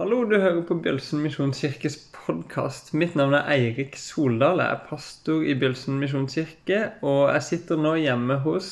Hallo, du hører på Bjølsen misjonskirkes podkast. Mitt navn er Eirik Soldal. Jeg er pastor i Bjølsen misjonskirke, og jeg sitter nå hjemme hos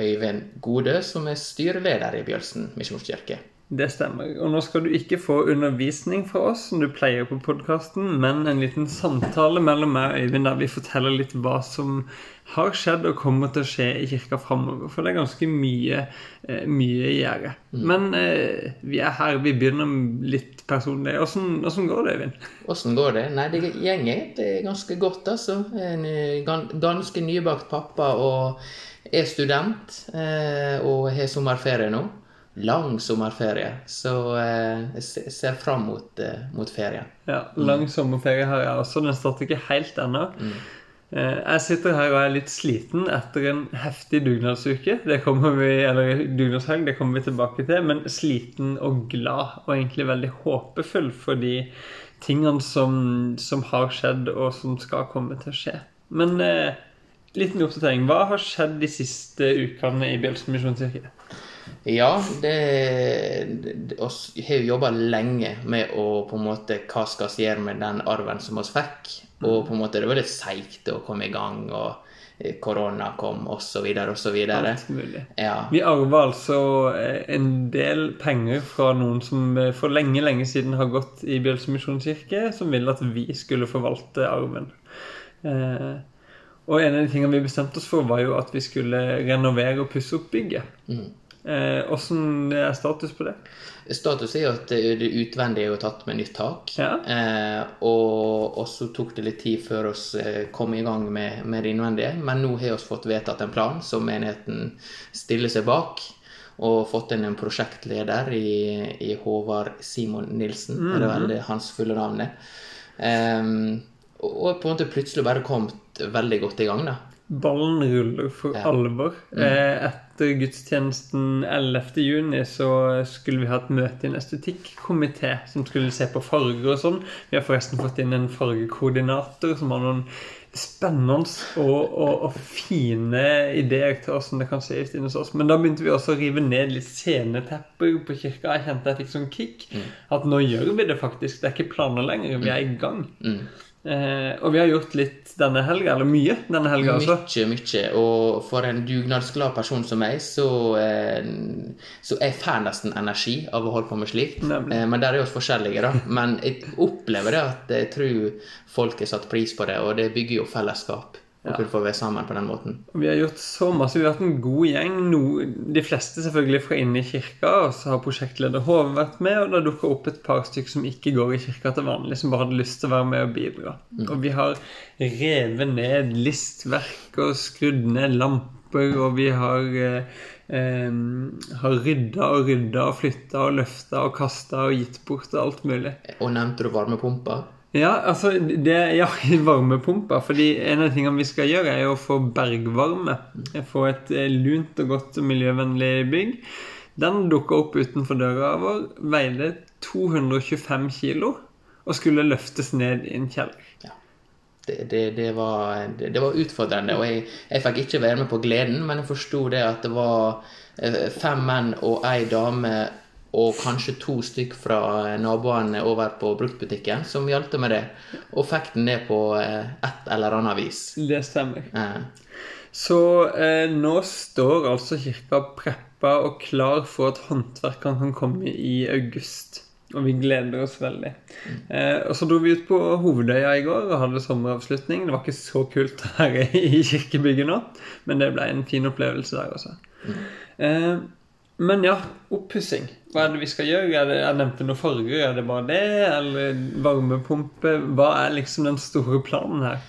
Øyvind Gode, som er styreleder i Bjølsen misjonskirke. Det stemmer. Og nå skal du ikke få undervisning fra oss, som du pleier på podkasten, men en liten samtale mellom meg og Øyvind der vi forteller litt hva som har skjedd og kommer til å skje i kirka framover. For det er ganske mye, eh, mye i gjære. Men eh, vi er her. Vi begynner litt personlig. Åssen åssen går det, Øyvind? Åssen går det? Nei, det det er ganske godt, altså. En eh, ganske nybakt pappa og er student. eh, Og har sommerferie nå. Lang sommerferie. Så eh, jeg ser fram mot, eh, mot ferien. Ja, Lang sommerferie har jeg også. Den starter ikke helt ennå. Mm. Jeg sitter her og er litt sliten etter en heftig dugnadsuke. Det kommer vi, eller dugnadshelg, det kommer vi tilbake til. Men sliten og glad, og egentlig veldig håpefull for de tingene som, som har skjedd, og som skal komme til å skje. Men eh, liten oppdatering. Hva har skjedd de siste ukene i Bjølsen misjonskirke? Ja, det, Vi har jo jobba lenge med å på en måte hva skal vi gjøre med den arven som vi fikk. Og på en måte det var litt seigt å komme i gang, og eh, korona kom, osv., osv. Alt mulig. Ja. Vi arva altså eh, en del penger fra noen som eh, for lenge lenge siden har gått i Bjølse misjonskirke, som ville at vi skulle forvalte arven. Eh, og en av de tingene vi bestemte oss for, var jo at vi skulle renovere og pusse opp bygget. Mm. Eh, Åssen er status på det? Status er jo at det utvendige er jo tatt med nytt tak. Ja. Eh, og, så tok det litt tid før vi eh, kom i gang med, med det innvendige. Men nå har vi fått vedtatt en plan som menigheten stiller seg bak. Og fått inn en prosjektleder i, i Håvard Simon Nilsen. Er det vel det hans fulle navn er. Og, og på en måte plutselig bare kommet veldig godt i gang, da. Ballen ruller for Ja. alvor. Eh, etter gudstjenesten 11. juni så skulle vi ha et møte i en estetikkomité som skulle se på farger og sånn. Vi har forresten fått inn en fargekoordinator som har noen spennende og, og, og fine ideer til hvordan det kan se ut inne hos oss. Men da begynte vi også å rive ned litt scenetepper på kirka. Jeg kjente jeg fikk sånn kick. At nå gjør vi det faktisk. Det er ikke planer lenger. Vi er i gang. Mm. Eh, og vi har gjort litt denne helga, eller mye denne helga også. Mykje, mykje. Og for en dugnadsglad person som meg, så, eh, så jeg får nesten energi av å holde på med slikt. Eh, men der er vi forskjellige, da. Men jeg opplever det at jeg tror folk har satt pris på det, og det bygger jo fellesskap. Å kunne får være sammen på den måten. Og Vi har gjort så masse. Vi har vært en god gjeng. No, de fleste selvfølgelig fra inne i kirka. Og så har prosjektleder Hove vært med, og det dukka opp et par stykker som ikke går i kirka til vanlig, som bare hadde lyst til å være med og bidra. Og vi har revet ned listverk og skrudd ned lamper, og vi har eh, eh, har rydda og rydda og flytta og løfta og kasta og gitt bort og alt mulig. Og nevnte du varmepumpa? Ja, altså det, ja, varmepumper. fordi en av tingene vi skal gjøre, er å få bergvarme. Få et eh, lunt og godt miljøvennlig bygg. Den dukka opp utenfor døra vår, veide 225 kilo og skulle løftes ned i en kjeller. Ja. Det, det, det, var, det, det var utfordrende, og jeg, jeg fikk ikke være med på gleden, men jeg forsto det at det var eh, fem menn og ei dame og kanskje to stykk fra naboene over på bruktbutikken som hjalp med det, og fikk den ned på eh, et eller annet vis. Det stemmer. Eh, Så eh, nå står altså kirka preppa og klar for at håndverkeren kan komme i august. Og vi gleder oss veldig. Eh, og så dro vi ut på Hovedøya i går og hadde sommeravslutning. Det var ikke så kult her i kirkebygget nå, men det ble en fin opplevelse der også. Eh, men ja, oppussing. Hva er det vi skal gjøre? Er det, jeg nevnte noen farger. Er det bare det? Eller varmepumpe? Hva er liksom den store planen her?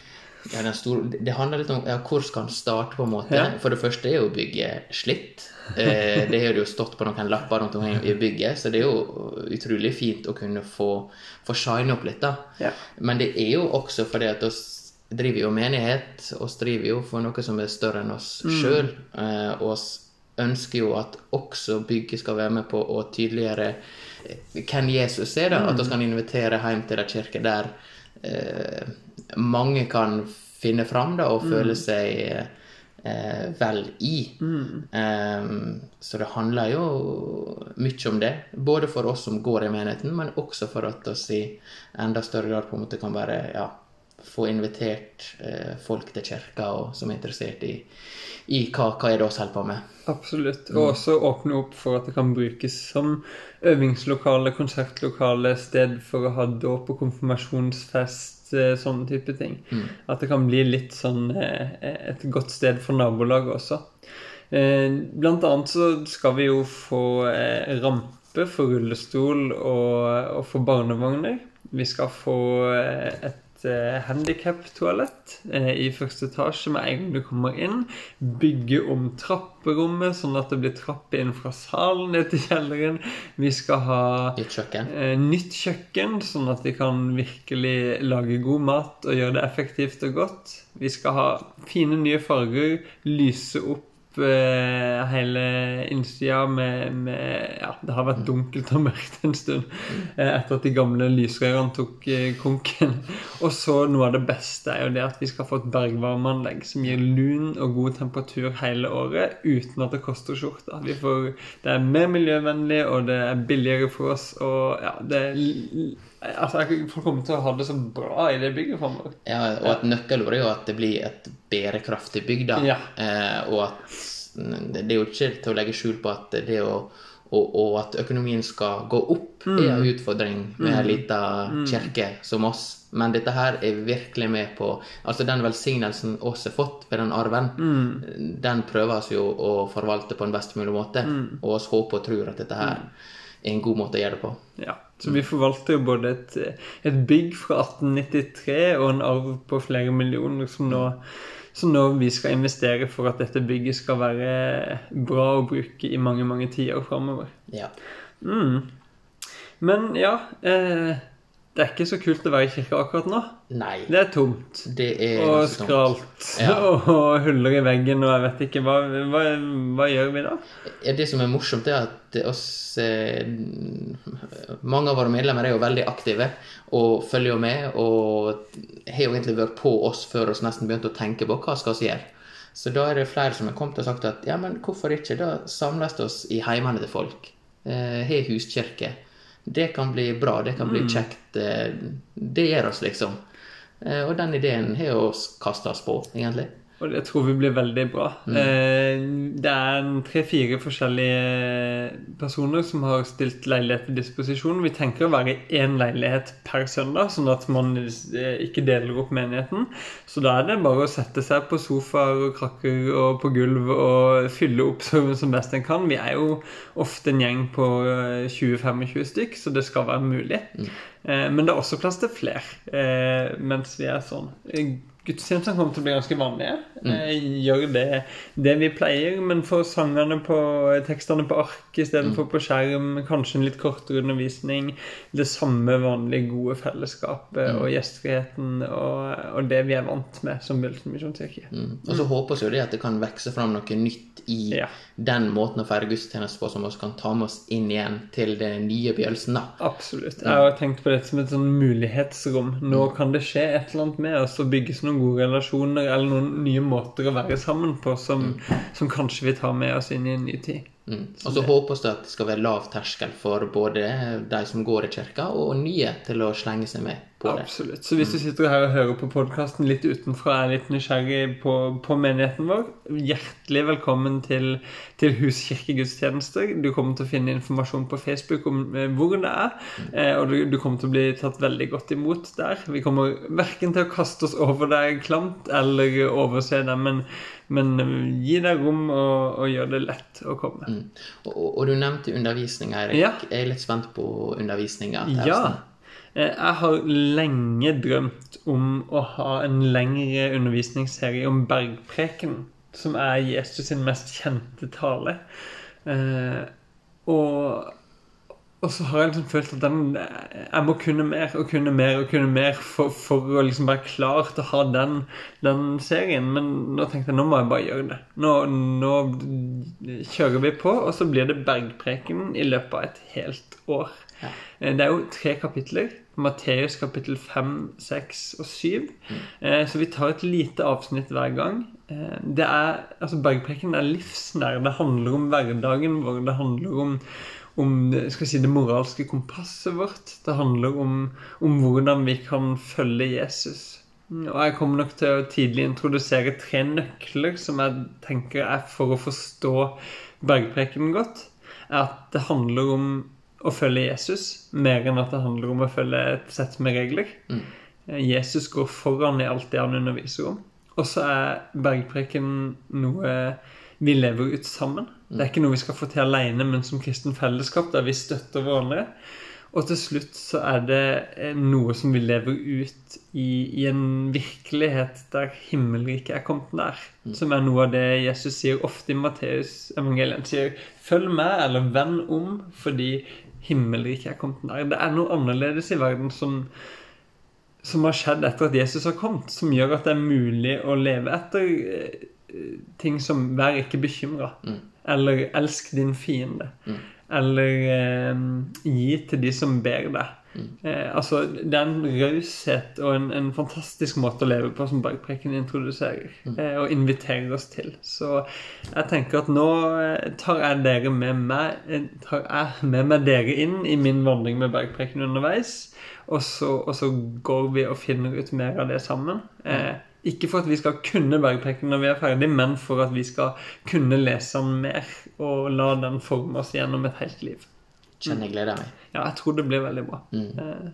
ja, den store, det handler litt om ja, hvor skal en starte, på en måte. Ja. For det første er jo bygget slitt. Eh, det har jo stått på noen lapper rundt omkring i bygget, så det er jo utrolig fint å kunne få, få shine opp litt, da. Ja. Men det er jo også fordi at oss driver jo menighet, oss driver jo for noe som er større enn oss sjøl. Eh, og oss ønsker jo at også bygget skal være med på å tydeliggjøre eh, hvem Jesus er. da, At vi kan invitere hjem til en kirke der eh, mange kan finne fram da, og føle seg eh, vel i. Eh, så det handler jo mye om det. Både for oss som går i menigheten, men også for at oss i enda større grad på en måte kan være ja, få invitert eh, folk til kirka og som er interessert i, i hva, hva er det vi holder på med. Absolutt. Og også åpne opp for at det kan brukes som øvingslokale, konsertlokale, sted for å ha dåp og konfirmasjonsfest, eh, sånne type ting. At det kan bli litt sånn eh, et godt sted for nabolaget også. Eh, Blant annet så skal vi jo få rampe for rullestol og, og for barnevogner. Vi skal få eh, et eh, handikap-toalett eh, i første etasje med en gang du kommer inn. Bygge om trapperommet sånn at det blir trapper inn fra salen ned til kjelleren. Vi skal ha nytt kjøkken. eh, nytt kjøkken, sånn at vi kan virkelig lage god mat og gjøre det effektivt og godt. Vi skal ha fine nye farger, lyse opp hele innsida med, med Ja, det har vært dunkelt og mørkt en stund eh, etter at de gamle lysrørene tok eh, konken. Og så noe av det beste er jo det at vi skal få et bergvarmeanlegg som gir lun og god temperatur hele året uten at det koster skjorta. Vi får, det er mer miljøvennlig, og det er billigere for oss. Og ja, det er Altså, Folk kommer til å ha det så bra i det bygget framover. Ja, og et nøkkelord er jo at det blir et bærekraftig bygg, da. Ja. Eh, og at det er jo ikke til å legge skjul på at det å og, og at økonomien skal gå opp, er en utfordring med ei lita kirke som oss. Men dette her er virkelig med på Altså den velsignelsen oss har fått ved den arven, den prøver vi jo å forvalte på en best mulig måte. Og oss håper og tror at dette her er en god måte å gjøre det på. Ja, Så vi forvalter jo både et, et bygg fra 1893 og en arv på flere millioner som nå, som nå vi skal investere for at dette bygget skal være bra å bruke i mange, mange tiår framover. Ja. Mm. Men ja eh, Det er ikke så kult å være i kirka akkurat nå. Nei. Det er tomt. Det er Og skralt. Ja. Og huller i veggen og jeg vet ikke hva, hva, hva gjør vi da? Det som er morsomt, er at oss eh, Mange av våre medlemmer er jo veldig aktive og følger jo med. Og har jo egentlig vært på oss før oss nesten begynte å tenke på hva skal vi gjøre. Så da er det flere som har kommet og sagt at ja, men hvorfor ikke? Da samles vi oss i heimene til folk. Eh, Har huskirke. Det kan bli bra, det kan bli kjekt. eh, Det gjør oss, liksom. Eh, Og den ideen har vi kasta oss på, egentlig. Og det tror vi blir veldig bra. Mm. Det er tre-fire forskjellige personer som har stilt leilighet til disposisjon. Vi tenker å være én leilighet per søndag, sånn at man eh, ikke deler opp menigheten. Så da er det bare å sette seg på sofaer og krakker og på gulv og fylle opp som, som best en kan. Vi er jo ofte en gjeng på eh, 20-25 stykk, så det skal være mulig. Mm. Men det er også plass til flere eh, mens vi er sånn. Eh, Gudstjenestene kommer til å bli ganske vanlige. Mm. Gjør det, det vi pleier, men få sangene på tekstene på ark istedenfor på skjerm. Kanskje en litt kortere undervisning. Det samme vanlige gode fellesskapet og gjestfriheten og, og det vi er vant med som Bjølsen misjonskirke. Mm. Og så håper vi jo det at det kan vokse fram noe nytt i Ja. Den måten å feire gudstjeneste på, som vi kan ta med oss inn igjen til det nye begynnelsen. da. Absolutt. Jeg har tenkt på dette som et sånn mulighetsrom. Nå kan det skje et eller annet med oss og bygges noen gode relasjoner eller noen nye måter å være sammen på som, som kanskje vi tar med oss inn i en ny tid. Mm. Og så håper vi at det skal være lav terskel for både de som går i kirka, og nye til å slenge seg med på det. Absolutt. Så hvis du sitter her og hører på podkasten litt utenfra er litt nysgjerrig på, på menigheten vår, hjertelig velkommen til, til huskirkegudstjenester. Du kommer til å finne informasjon på Facebook om eh, hvor det er, eh, og du, du kommer til å bli tatt veldig godt imot der. Vi kommer verken til å kaste oss over deg klamt eller overse deg, men, men eh, gi deg rom og, og gjør det lett å komme. Mm. Og, og, og du nevnte undervisninga, Erik. Ja. Jeg er litt spent på undervisninga. Ja. Eh, Jeg har lenge drømt om å ha en lengre undervisningsserie om bergpreken, som er Jesus sin mest kjente tale. Eh, og, og så har jeg liksom følt at den Jeg må kunne mer og kunne mer og kunne mer for, for å liksom være klar til å ha den, den serien. Men nå tenkte jeg nå må jeg bare gjøre det. Nå, nå kjører vi på, og så blir det bergpreken i løpet av et helt år. Ja. Eh, Det er jo tre kapitler. Matteus kapittel 5, 6 og 7. Mm. Så vi tar et lite avsnitt hver gang. Eh, Det er, altså Bergpreken er livsnær. Det handler om hverdagen vår. Det handler om, om si, det moralske kompasset vårt. Det handler om, om hvordan vi kan følge Jesus. Og jeg kommer nok til å tidlig introdusere tre nøkler som jeg tenker er for å forstå bergprekenen godt. Er at det handler om å følge Jesus mer enn at det handler om å følge et sett med regler. Mm. Eh, Jesus går foran i alt det han underviser om. Og så er bergpreken noe vi lever ut sammen. Det er ikke noe vi skal få til alene, men som kristen fellesskap, der vi støtter hverandre. Og til slutt så er det eh, noe som vi lever ut i, i en virkelighet der himmelriket er kommet nær. Som er noe av det Jesus sier ofte i Matteus evangeliet. Han sier 'følg meg', eller 'vend om', fordi himmelriket er kommet nær. Det er noe annerledes i verden som, som har skjedd etter at Jesus har kommet, som gjør at det er mulig å leve etter eh, ting som 'vær ikke bekymra', Mm. eller 'elsk din fiende', Mm. eller eh, 'gi til de som ber deg'. Eh, altså, Det er en raushet og en, en fantastisk måte å leve på som Bergpreken introduserer Mm. eh, og inviterer oss til. Så jeg tenker at nå eh, tar jeg dere med meg eh, tar jeg med meg dere inn i min vandring med Bergpreken underveis. Og så, og så går vi og finner ut mer av det sammen. Eh, ikke for at vi skal kunne Bergpreken når vi er ferdig, men for at vi skal kunne lese den mer og la den forme oss gjennom et helt liv. Kjenner jeg gleder meg. Ja, jeg tror det blir veldig bra. Mm. Eh,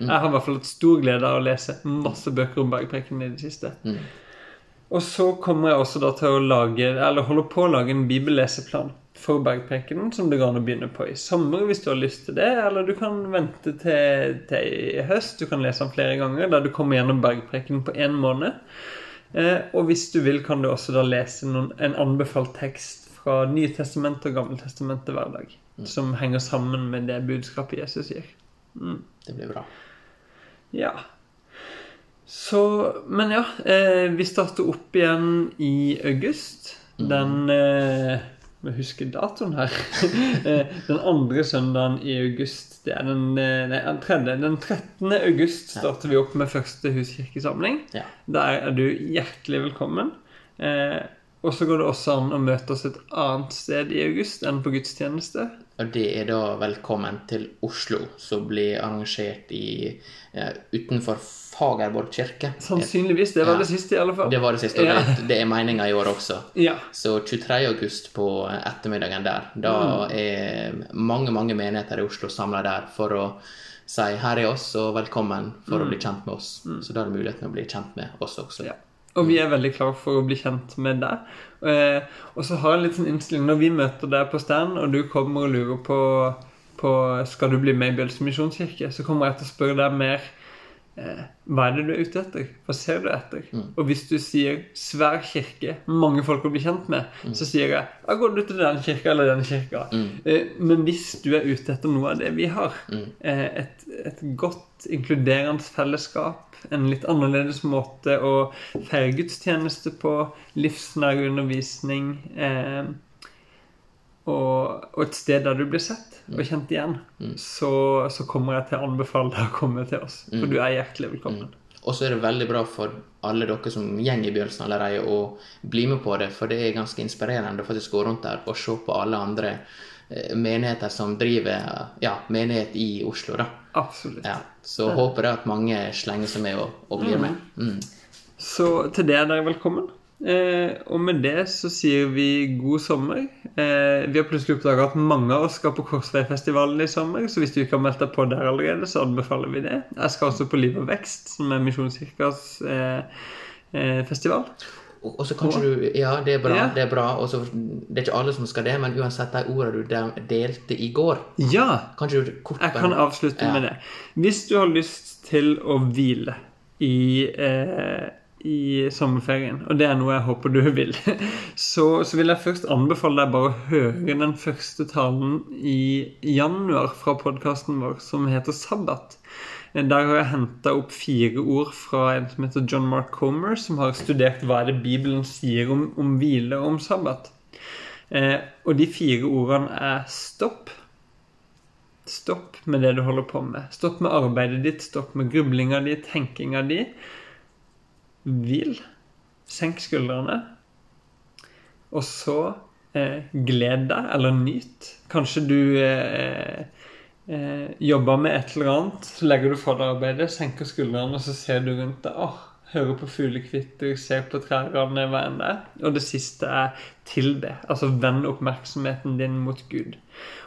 Jeg har i hvert fall hatt stor glede av å lese masse bøker om Bergpreken i det siste. Mm. Og så kommer jeg også da til å lage, eller holder på å lage en bibelleseplan for Bergprekenen, som det går an å begynne på i sommer hvis du har lyst til det. Eller du kan vente til, til i høst. Du kan lese den flere ganger, der du kommer gjennom Bergprekenen på én måned. Eh, og hvis du vil, kan du også da lese noen, en anbefalt tekst fra testament og Gammeltestamentet hver dag. Som henger sammen med det budskapet Jesus gir. Det blir bra. Ja. Så Men ja, eh, vi starter opp igjen i august. Den eh, må husker datoen her. Eh, den andre søndagen i august. Det er den, eh, nei, den tredje. Den 13. august starter vi opp med første huskirkesamling. Ja. Der er du hjertelig velkommen. Eh, og så går det også an å møte oss et annet sted i august enn på gudstjeneste. Og det er da velkommen til Oslo, som blir arrangert i, uh, utenfor Fagerborg kirke. Sannsynligvis. Det var Ja. det siste, i alle fall. Det var det siste, og Ja. det, det er meninga i år også. Ja. Så 23. august på ettermiddagen der, da er mange, mange menigheter i Oslo samla der for å si 'her er oss', og 'velkommen' for å bli kjent med oss. Så da er det muligheten å bli kjent med oss også. Ja. Og vi er veldig klar for å bli kjent med deg. Eh, og så har jeg litt sånn innstilling Når vi møter deg på stand, og du kommer og lurer på, på Skal du bli med i Bjølsen misjonskirke, så kommer jeg til å spørre deg mer eh, Hva er det du er ute etter? Hva ser du etter? Og hvis du sier 'svær kirke', mange folk å bli kjent med, så sier jeg 'da går du til den kirka eller den kirka'. Eh, men hvis du er ute etter noe av det vi har, eh, et, et godt inkluderende fellesskap, en litt annerledes måte å feire gudstjeneste på, livsnær undervisning eh, og, og et sted der du blir sett og kjent igjen, så, så kommer jeg til å anbefale deg å komme til oss. For du er hjertelig velkommen. Og så er det veldig bra for alle dere som går i Bjølsen allerede, å bli med på det, for det er ganske inspirerende å faktisk gå rundt der og se på alle andre eh, menigheter som driver ja, menighet i Oslo. da. Absolutt. Ja, Så håper jeg at mange slenger seg med og, og blir med. Mm. Så til det er dere velkommen. Eh, og med det så sier vi god sommer. Eh, vi har plutselig oppdaga at mange av oss skal på Korsveifestivalen i sommer, så hvis du ikke har meldt deg på der allerede, så anbefaler vi det. Jeg skal også på Liv og Vekst, som er Misjonskirkas eh, eh, festival. Og, og så kanskje du Ja, det er bra. Ja. det er bra, og så Det er ikke alle som skal det, men uansett de ordene du delte i går Ja! Kanskje du kort Jeg kan avslutte Ja. med det. Hvis du har lyst til å hvile i, eh, i sommerferien, og det er noe jeg håper du vil, så, så vil jeg først anbefale deg bare å høre den første talen i januar fra podkasten vår som heter Sabbat. Eh, Der har jeg henta opp fire ord fra en som heter John Mark Comer, som har studert hva er det Bibelen sier om, om hvile og om sabbat. Eh, og de fire ordene er stopp, Stopp med det du holder på med. Stopp med arbeidet ditt, stopp med grublinga di, tenkinga di. Hvil. Senk skuldrene. Og så eh, gled deg, eller nyt. Kanskje du eh, eh, jobber med et eller annet, så legger du fra deg arbeidet, senker skuldrene, og så ser du rundt deg. Åh, hører på fuglekvitter, ser på trærne, hva enn det er. Og det siste er tilbe. Altså vend oppmerksomheten din mot Gud.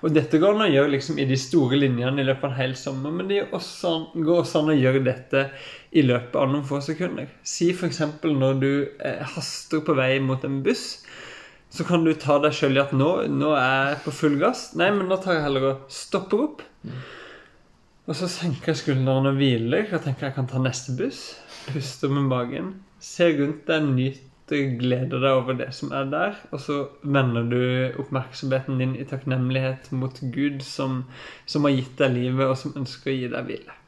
Og dette går an å gjøre liksom i de store linjene i løpet av en hel sommer, men det går også, går også an å gjøre dette i løpet av noen få sekunder. Si f.eks. når du eh, haster på vei mot en buss. Så kan du ta deg sjøl i at nå, nå, er jeg på full gass. Nei, men nå tar jeg heller og stopper opp. Og så senker jeg skuldrene og hviler. og tenker jeg kan ta neste buss. Puster med magen. Se rundt deg, nyter, gleder deg over det som er der. Og så vender du oppmerksomheten din i takknemlighet mot Gud, som, som har gitt deg livet, og som ønsker å gi deg hvile.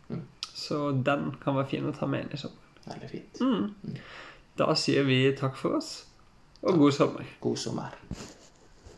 Så den kan være fin å ta med inn i sommeren. Veldig fint. Mm. Da sier vi takk for oss, og god sommer. God sommer.